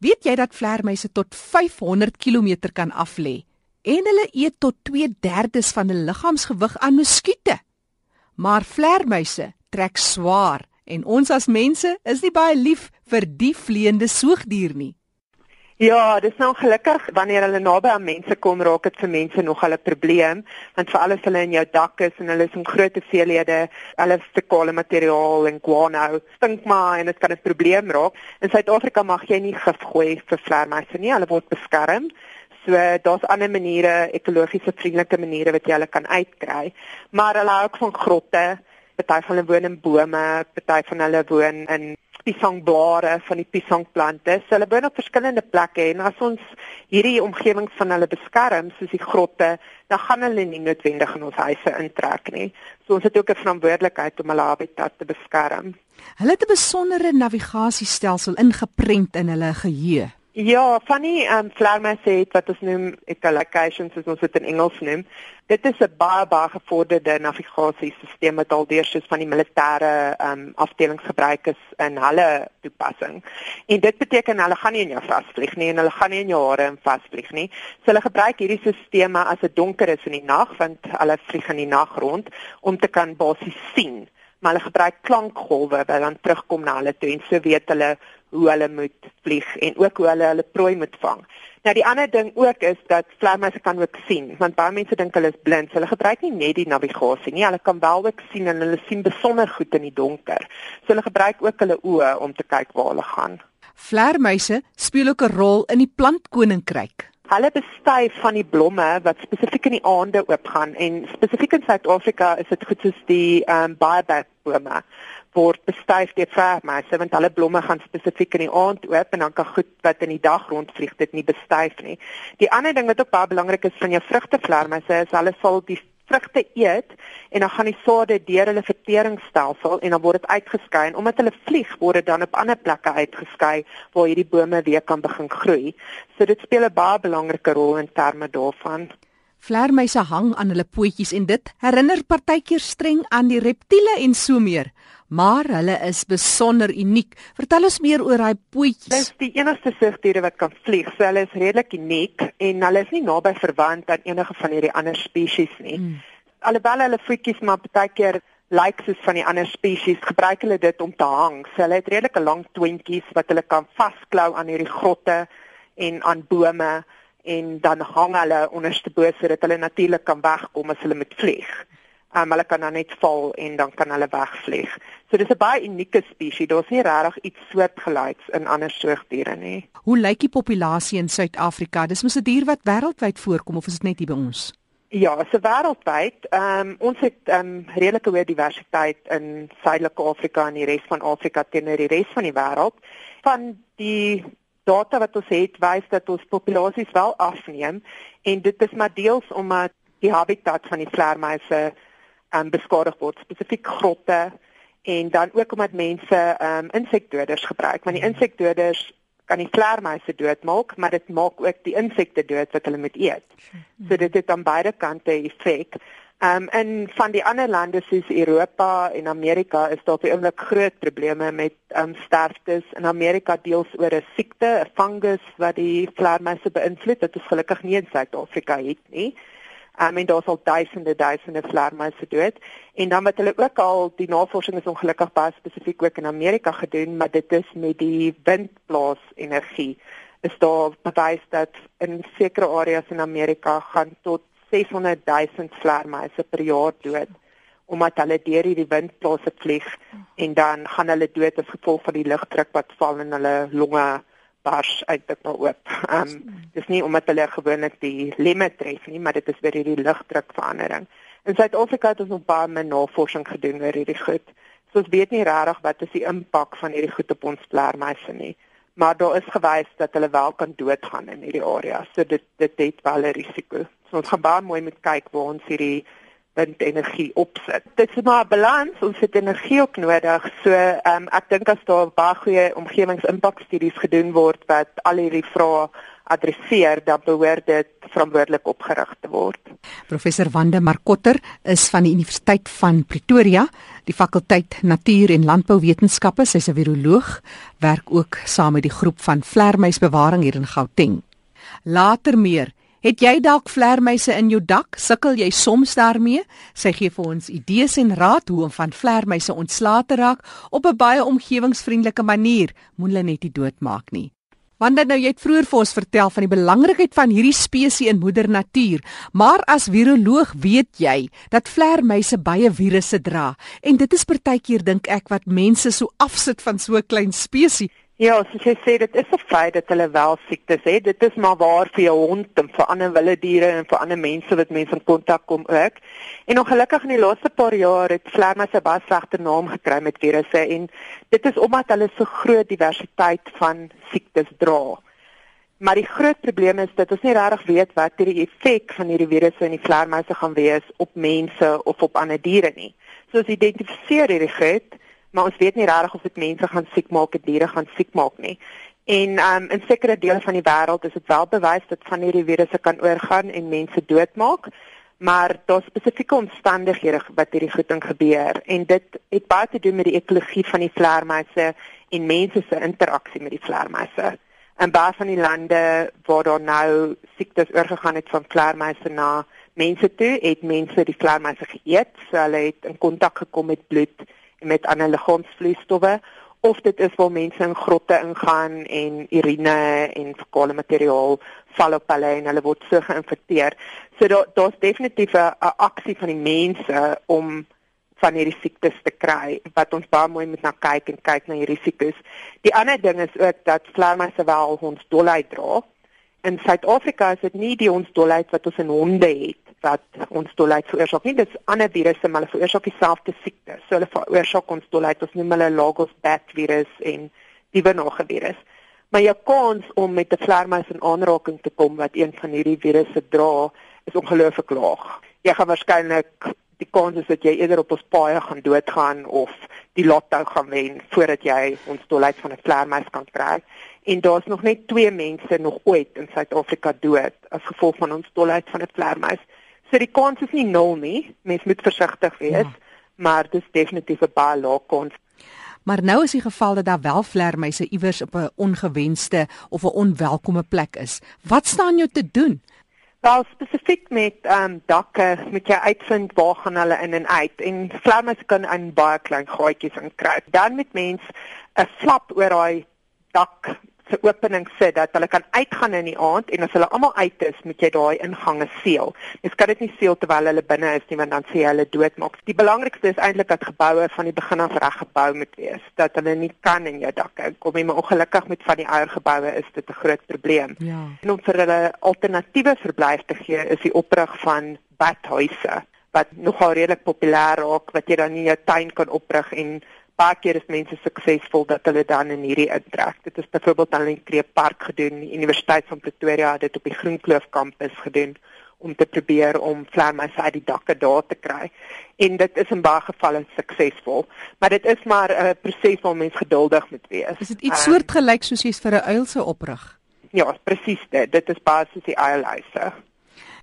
Weet jy dat vleermuise tot 500 km kan aflê en hulle eet tot 2/3 van hul liggaamsgewig aan muskiete? Maar vleermuise trek swaar en ons as mense is nie baie lief vir die vleiende soogdier nie. Ja, dis nou gelukkig wanneer hulle naby aan mense kom, raak dit vir mense nog 'n probleem, want vir alles hulle in jou dak is en hulle is in groot hoeveelhede, hulle fekale materiaal en guano, stink maar en dit kan 'n probleem raak. In Suid-Afrika mag jy nie gif gooi vir vleermuise nie, hulle word beskerm. So daar's ander maniere, ekologiese vriendelike maniere wat jy hulle kan uitkry, maar hulle hou ook van grotte. Party van hulle woon in bome, party van hulle woon in piesangblare van die piesangplante. So hulle woon op verskillende plekke en as ons hierdie omgewing van hulle beskerm soos die grotte, dan gaan hulle nie noodwendig in ons huise intrek nie. So ons het ook 'n verantwoordelikheid om hulle habitat te beskerm. Hulle het 'n besondere navigasiestelsel ingeprent in hulle geheue. Ja, van die ehm um, vleermuise het wat ons noem echolocation soos ons dit in Engels noem. Dit is 'n baie baie gevorderde navigasiesisteem wat al deur soos van die militêre ehm um, afdelings gebruik is in hulle toepassing. En dit beteken hulle gaan nie in jou vasvlieg nie en hulle gaan nie in jou hare in vasvlieg nie. So hulle gebruik hierdie sisteme as dit donker is in die nag want hulle vlieg in die nag rond om te kan basies sien maar hulle gebruik klankgolwe wat dan terugkom na hulle toe en so weet hulle hoe hulle moet vlieg en ook hoe hulle hulle prooi moet vang. Nou die ander ding ook is dat vleermuise kan ook sien, want baie mense dink hulle is blind. Hulle gebruik nie net die navigasie nie, hulle kan wel ook sien en hulle sien besonder goed in die donker. So hulle gebruik ook hulle oë om te kyk waar hulle gaan. Vleermuise speel ook 'n rol in die plantkoninkryk. Hulle bestuif van die blomme wat spesifiek in die aande oopgaan en spesifiek in Suid-Afrika is dit goed soos die ehm um, baobab bome word bestuif deur vleermuise want hulle blomme gaan spesifiek in die aand oop en dan kan goed wat in die dag rondvlieg dit nie bestuif nie. Die ander ding wat ook baie belangrik is van jou vrugtevleermuise is hulle sal die vrugte eet en dan gaan die sade deur hulle verteringsstelsel en dan word dit uitgeskei en omdat hulle vlieg word dit dan op ander plekke uitgeskei waar hierdie bome weer kan begin groei. So dit speel 'n baie belangrike rol in terme daarvan. Vleermuise hang aan hulle pootjies en dit herinner partykeer streng aan die reptiele en so meer maar hulle is besonder uniek. Vertel ons meer oor daai pootjies. Dis die enigste soogdiere wat kan vlieg. So hulle is redelik uniek en hulle is nie naby verwant aan enige van hierdie ander spesies nie. Hmm. Alhoewel hulle voetjies maar baie keer lyk soos van die ander spesies, gebruik hulle dit om te hang. So hulle het redelike lang twintjies wat hulle kan vasklou aan hierdie grotte en aan bome en dan hang hulle onderste bo sodat hulle natuurlik kan wegkom as hulle moet vlieg um, hulle kan dan net val en dan kan hulle wegvlieg. So dis 'n baie unieke spesies. Daar's nie regtig iets soortgelyks in ander soogdiere nie. Hoe lyk die populasie in Suid-Afrika? Dis mos 'n dier wat wêreldwyd voorkom of is dit net hier by ons? Ja, so wêreldwyd. Ehm um, ons het ehm um, redelike hoë diversiteit in Suidelike Afrika en die res van Afrika teenoor die res van die wêreld. Van die data wat ons het, wys dat ons populasies wel afneem en dit is maar deels omdat die habitat van die vleermuise um, beskadig word, spesifiek grotte en dan ook omdat mense um, insekdoders gebruik, want die hmm. insekdoders kan die vleermuise doodmaak, maar dit maak ook die insekte dood wat hulle moet eet. So dit het aan beide kante effek. Ehm um, en van die ander lande soos Europa en Amerika is daar baie oomblik groot probleme met ehm um, sterftes. In Amerika deels oor 'n siekte, 'n fungus wat die vleermuise beïnvloed. Dit is gelukkig nie in Suid-Afrika het nie. Um, en daar's al duisende duisende vleermuise dood. En dan wat hulle ook al die navorsing is ongelukkig baie spesifiek ook in Amerika gedoen, maar dit is met die windblaas energie. Is daar bewys dat in sekere areas in Amerika gaan tot 600 000 vleermuise per jaar dood omdat hulle deur hierdie windblase vlieg en dan gaan hulle dood as gevolg van die lugdruk wat val in hulle longe bars eintlik nou oop. Ehm um, dis nie omdat hulle gewoonlik die lemme tref nie, maar dit is weer hierdie lugdrukverandering. In Suid-Afrika het ons nog baie min navorsing gedoen oor hierdie goed. So ons weet nie regtig wat is die impak van hierdie goed op ons vleermuise nie. Maar daar is gewys dat hulle wel kan doodgaan in hierdie area. So dit dit het wel 'n risiko. So ons gaan baie mooi moet kyk waar ons hierdie windenergie opsit. Dit is maar 'n balans, ons het energie ook nodig. So ehm um, ek dink as daar baie goeie omgewingsimpakstudies gedoen word wat al hierdie vrae adresseer, dan behoort dit verantwoordelik opgerig te word. Professor Wande Markotter is van die Universiteit van Pretoria, die fakulteit Natuur en Landbouwetenskappe. Sy's 'n viroloog, werk ook saam met die groep van vlermuisbewaring hier in Gauteng. Later meer Het jy dalk vlermuise in jou dak? Sukkel jy soms daarmee? Sy gee vir ons idees en raad hoe om van vlermuise ontslae te raak op 'n baie omgewingsvriendelike manier. Moenie net doodmaak nie. Want dan nou jy het vroeër vir ons vertel van die belangrikheid van hierdie spesies in moeder natuur, maar as viroloog weet jy dat vlermuise baie virusse dra en dit is partykeer dink ek wat mense so afsit van so 'n klein spesies. Ja, soos jy sê, dit is 'n feit dat hulle wel siektes het. Dit is maar waar vir jou hond en vir ander wilde diere en vir ander mense wat mense in kontak kom ook. En ongelukkig in die laaste paar jaar het vlermuise baie slegte naam gekry met virusse en dit is omdat hulle so groot diversiteit van siektes dra. Maar die groot probleem is dat ons nie regtig weet wat die effek van hierdie virusse in die vlermuise gaan wees op mense of op ander diere nie. So ons identifiseer hierdie groot maar ons weet nie regtig of dit mense gaan siek maak of diere gaan siek maak nie. En um, in sekere dele van die wêreld is dit wel bewys dat van hierdie virusse kan oorgaan en mense doodmaak, maar daar's spesifieke omstandighede wat hierdie goeding gebeur en dit het baie te doen met die ekologie van die vleermuise en mense se interaksie met die vleermuise. En baie van die lande waar daar nou siektes oorgegaan het van vleermuise na mense toe, het mense die vleermuise geëet, so hulle het in kontak gekom met bloed met ander liggaamsvloeistowwe of dit is waar mense in grotte ingaan en urine en fekale materiaal val op hulle en hulle word so geïnfekteer. So daar daar's definitief 'n aksie van die mense om van hierdie siektes te kry wat ons baie mooi moet na kyk en kyk na hierdie siektes. Die ander ding is ook dat vleermuise wel ons dolheid dra. In Suid-Afrika is dit nie die ons dolheid wat ons in honde het wat ons dolheid veroorsaak nie. Dit is ander virusse, maar hulle veroorsaak dieselfde siekte. So hulle veroorsaak ons dolheid. Ons noem hulle Lagos bat virus en die Venoge virus. Maar jou kans om met 'n vleermuis in aanraking te kom wat een van hierdie virusse dra, is ongelooflik laag. Jy gaan waarskynlik die kans is dat jy eerder op ons paaie gaan doodgaan of die lotto gaan wen voordat jy ons dolheid van 'n vleermuis kan kry en daar's nog net 2 mense nog ooit in Suid-Afrika dood as gevolg van ons dolheid van 'n vleermuis. So die kans is nie nul nie. Mens moet versigtig wees, ja. maar dis definitief 'n baie lae kans. Maar nou is die geval dat daar wel vlermuise iewers op 'n ongewenste of 'n onwelkome plek is. Wat staan jou te doen? Wel spesifiek met ehm um, dakke, moet jy uitvind waar gaan hulle in en uit en vlermuise kan in baie klein gaatjies inkruip. Dan met mens 'n flap oor daai dak se opening sit dat hulle kan uitgaan in die aand en as hulle almal uit is, moet jy daai ingange seël. Jy kan dit nie seël terwyl hulle binne is nie want dan sê hulle doodmaak. Die belangrikste is eintlik dat geboue van die begin af reg gebou moet wees, dat hulle nie kan in jou dak kom nie, maar ongelukkig met van die ouer geboue is dit 'n groot probleem. Ja. En om vir hulle alternatiewe verblyf te gee, is die oprig van badhuise wat nogal redelik populêr raak wat jy dan in jou tuin kan oprig en baie keer is mense suksesvol dat hulle dan in hierdie intrek. Dit is byvoorbeeld aan die Kreep Park gedoen, die Universiteit van Pretoria het dit op die Groenkloof kampus gedoen om te probeer om vlermuise uit die dakke daar te kry. En dit is in baie gevalle suksesvol, maar dit is maar 'n proses waar mens geduldig moet wees. Is dit iets um, soortgelyk soos jy's vir 'n uil se oprig? Ja, presies dit. Dit is basies die uilhuise.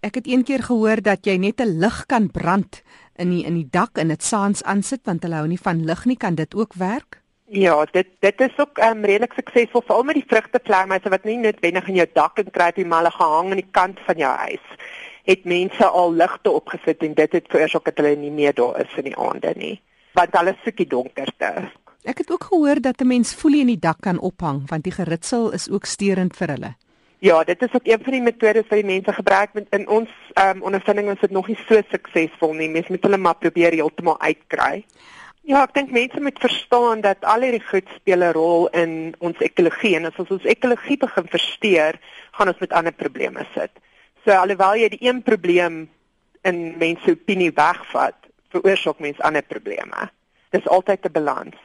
Ek het een keer gehoor dat jy net 'n lig kan brand in die in die dak en dit saans aansit want hulle hou nie van lig nie, kan dit ook werk? Ja, dit dit is ook um, redelik suksesvol veral met die vrugtevlermuise wat nie noodwendig in jou dak en kry die malle gehang aan die kant van jou huis. Het mense al ligte opgesit en dit het veroorsaak dat hulle nie meer daar is in die aande nie, want hulle soek die donkerte. Ek het ook gehoor dat 'n mens folie in die dak kan ophang want die geritsel is ook sterend vir hulle. Ja, dit is ook een van die metodes wat die mense gebruik met in ons ehm um, ondervinding is dit nog nie so suksesvol nie. Mense moet hulle maar probeer heeltemal uitkry. Ja, ek dink mense moet verstaan dat al hierdie goed speel 'n rol in ons ekologie en as ons ons ekologie begin versteur, gaan ons met ander probleme sit. So alhoewel jy die een probleem in mense opinie wegvat, veroorsaak mense ander probleme. Dis altyd 'n balans.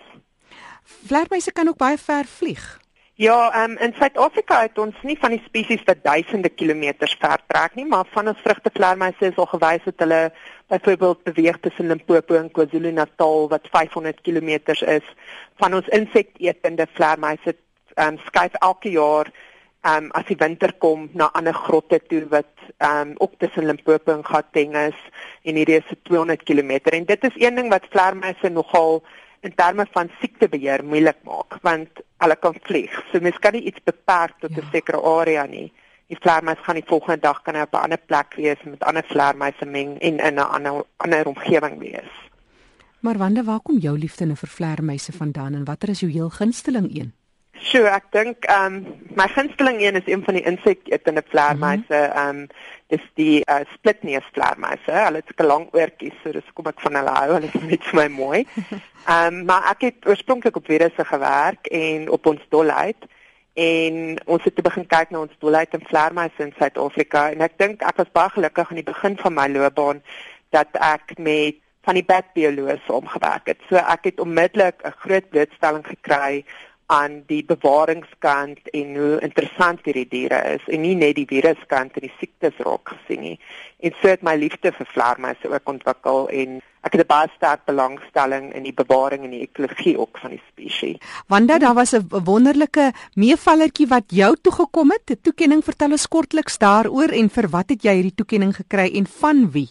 Vlermuise kan ook baie ver vlieg. Ja, um, in Suid-Afrika het ons nie van die spesies wat duisende kilometers ver trek nie, maar van ons vrugtevleermuise is al gewys dat hulle byvoorbeeld beweeg tussen Limpopo en KwaZulu-Natal wat 500 km is. Van ons insektetende vleermuise um, skuif elke jaar ehm um, as die winter kom na ander grotte toe wat ehm um, ook tussen Limpopo en Gauteng is en hierdie is so 200 km en dit is een ding wat vleermuise nogal in terme van siektebeheer moeilik maak want hulle kan vlieg. So mens kan nie iets beperk tot 'n ja. sekere area nie. Die vleermuis gaan die volgende dag kan hy op 'n ander plek wees met ander vleermuise meng en in 'n ander ander omgewing wees. Maar wande, waar kom jou liefde vir vleermuise vandaan en watter is jou heel gunsteling een? Sure, ek dink ehm um, my gunsteling een is een van die inseketende vleermuise. Mhm. Ehm mm um, dis die uh, splitneus vleermuise. Hulle het 'n lang oortjies, so dis kom ek van hulle hou. Hulle is net vir my mooi. Ehm um, maar ek het oorspronklik op virusse gewerk en op ons dolheid en ons het begin kyk na ons dolheid en vleermuise in Suid-Afrika en ek dink ek was baie gelukkig aan die begin van my loopbaan dat ek met van die bakbioloog saamgewerk het. So ek het onmiddellik 'n groot blootstelling gekry aan die bewaringskant en hoe interessant hierdie diere is en nie net die viruskant en die siektes raak gesien nie. En so het my liefde vir vleermuise ook ontwikkel en ek het 'n baie sterk belangstelling in die bewaring en die ekologie ook van die spesies. Wanda, daar was 'n wonderlike meevallertjie wat jou toe gekom het. 'n Toekenning vertel ons kortliks daaroor en vir wat het jy hierdie toekenning gekry en van wie?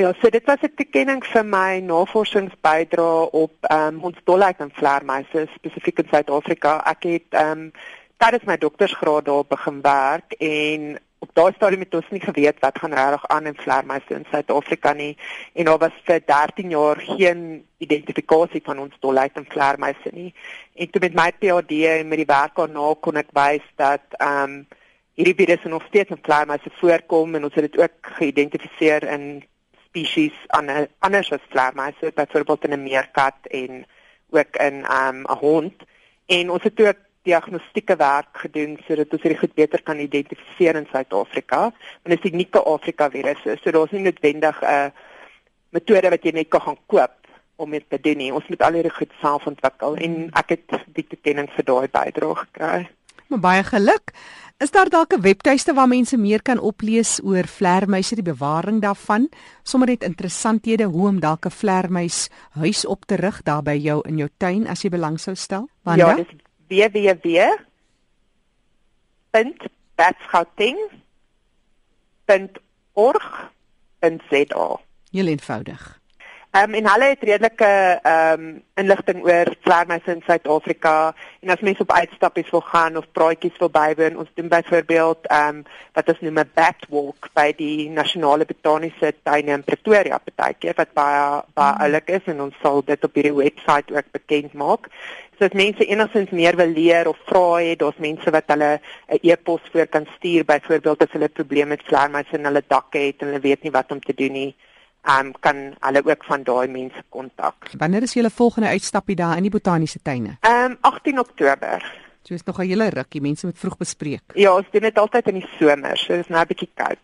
Ja, so dit was 'n toekenning vir my navorsingsbydrae op ehm um, ons dolheid en vleermuise spesifiek in Suid-Afrika. Ek het ehm um, tydens my doktorsgraad daar begin werk en op daai stadium het ons nie geweet wat gaan regtig aan in vleermuise in Suid-Afrika nie en daar was vir 13 jaar geen identifikasie van ons dolheid en vleermuise nie. En toe met my PhD en met die werk daarna kon ek wys dat ehm um, hierdie virusse nog steeds in vleermuise voorkom en ons het dit ook geïdentifiseer in spesies ander anders as vleermuise, byvoorbeeld in 'n meerkat en ook in 'n um, hond. En ons het ook diagnostieke werk gedoen sodat ons dit goed beter kan identifiseer in Suid-Afrika. Want dit is unieke Afrika virusse, so daar's nie noodwendig 'n metode wat jy net kan gaan koop om dit te doen nie. Ons moet al hierdie goed self ontwikkel en ek het die toekenning vir daai bydrae gekry. Maar baie geluk. Is daar dalk 'n webtuiste waar mense meer kan oplees oor vleermuise die bewaring daarvan? Sommige net interessanthede hoe om dalk 'n vleermuis huis op te rig daar by jou in jou tuin as jy belang sou stel. Wanda? Ja, dis www.batschouting.org.za. Heel eenvoudig. Ehm um, en hulle het redelike ehm um, inligting oor vleermuise in Suid-Afrika en as mense op uitstappies wil gaan of praatjies wil bywoon, ons doen byvoorbeeld ehm um, wat ons noem 'n bat walk by die nasionale botaniese tuine in Pretoria partykeer wat baie baie mm. oulik is en ons sal dit op hierdie webwerf ook bekend maak. So as mense enigstens meer wil leer of vra het, daar's mense wat hulle 'n e-pos voor kan stuur byvoorbeeld as hulle probleme met vleermuise in hulle dakke het en hulle weet nie wat om te doen nie um, kan hulle ook van daai mense kontak. Wanneer is julle volgende uitstappie daar in die botaniese tuine? Ehm um, 18 Oktober. So is nog 'n hele rukkie, mense moet vroeg bespreek. Ja, ons doen dit altyd in die somer, so dis nou 'n bietjie koud.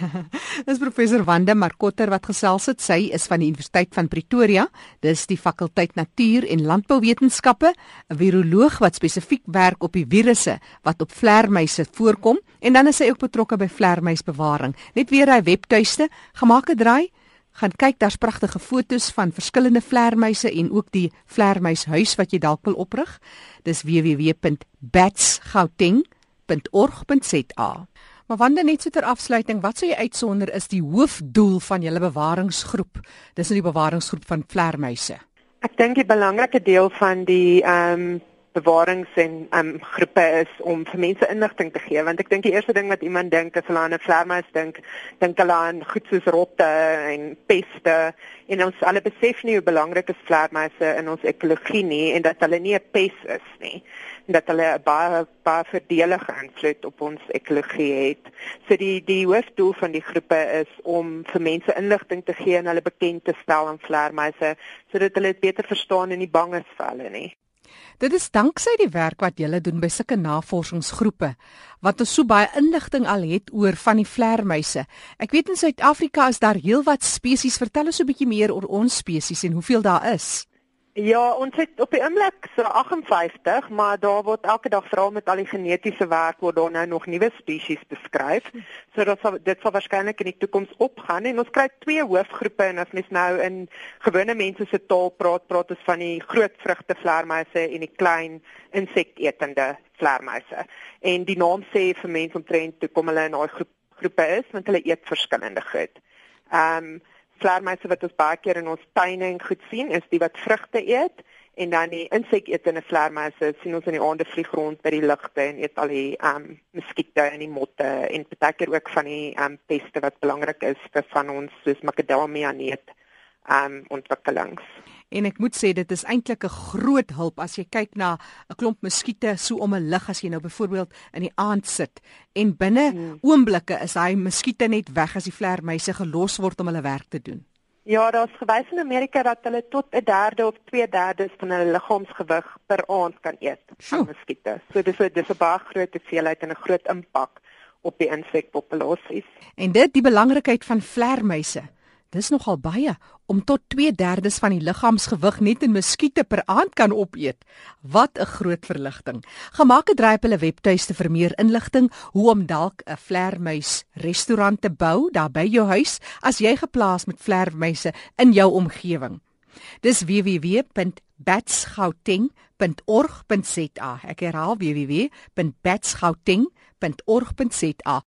ja, dis professor Wande Markotter wat gesels het. Sy is van die Universiteit van Pretoria. Dis die fakulteit Natuur en Landbouwetenskappe, 'n viroloog wat spesifiek werk op die virusse wat op vleermuise voorkom en dan is sy ook betrokke by vleermuisbewaring. Net weer hy webtuiste, gemaak 'n draai gaan kyk, daar's pragtige fotos van verskillende vleermuise en ook die vleermuishuis wat jy dalk wil oprig. Dis www.batsgauteng.org.za. Maar wanneer net so ter afsluiting, wat sou jy uitsonder is die hoofdoel van julle bewaringsgroep? Dis nou die bewaringsgroep van vleermuise. Ek dink die belangrike deel van die ehm um bewarings en um, groepe is om vir mense inligting te gee want ek dink die eerste ding wat iemand dink as hulle aan 'n vleermuis dink, dink hulle aan goed soos rotte en peste en ons alle besef nie hoe belangrik is vleermuise in ons ekologie nie en dat hulle nie 'n pes is nie en dat hulle 'n baie baie verdelige invloed op ons ekologie het. So die die hoofdoel van die groepe is om vir mense inligting te gee en hulle bekend te stel aan vleermuise sodat hulle dit beter verstaan en nie bang is vir hulle nie. Dit is danksy die werk wat julle doen by sulke navorsingsgroepe wat ons so baie inligting al het oor van die vleermuise. Ek weet in Suid-Afrika is daar heelwat spesies. Vertel ons 'n bietjie meer oor ons spesies en hoeveel daar is. Ja, ons het op die oomblik so 58, maar daar word elke dag veral met al die genetiese werk word daar nou nog nuwe spesies beskryf. So dat sal, dit sal waarskynlik in die toekoms opgaan en ons kry twee hoofgroepe en as mens nou in gewone mense se taal praat, praat ons van die groot vrugtevleermuise en die klein insektetende vleermuise. En die naam sê vir mense omtrent toe kom hulle in daai groep groepe is want hulle eet verskillende goed. Ehm um, vleermuise wat ons baie keer in ons tuine en goed sien is die wat vrugte eet en dan die inseketende vleermuise sien ons in die aande vlieg rond by die lugte en eet al die ehm um, muskiete en die motte en partykeer ook van die ehm um, peste wat belangrik is vir van ons soos macadamia neut ehm um, ontwikkelings. En ek moet sê dit is eintlik 'n groot hulp as jy kyk na 'n klomp muskiete so om 'n lig as jy nou byvoorbeeld in die aand sit en binne hmm. oomblikke is hy muskiete net weg as die vleermuise gelos word om hulle werk te doen. Ja, daar's gewys in Amerika dat hulle tot 'n derde of 2/3 van hulle liggaamsgewig per aand kan eet van muskiete. So dis 'n dis 'n baie groot hoeveelheid en 'n groot impak op die insekpopulasies. En dit die belangrikheid van vleermuise. Dis nogal baie om tot 2/3 van die liggaamsgewig net in muskiete per aand kan opeet. Wat 'n groot verligting. Gemaak 'n draai op hulle webtuiste vir meer inligting hoe om dalk 'n vleermuis restaurant te bou daar by jou huis as jy geplaas met vleermuise in jou omgewing. Dis www.batsgauteng.org.za. Ek herhaal www.batsgauteng.org.za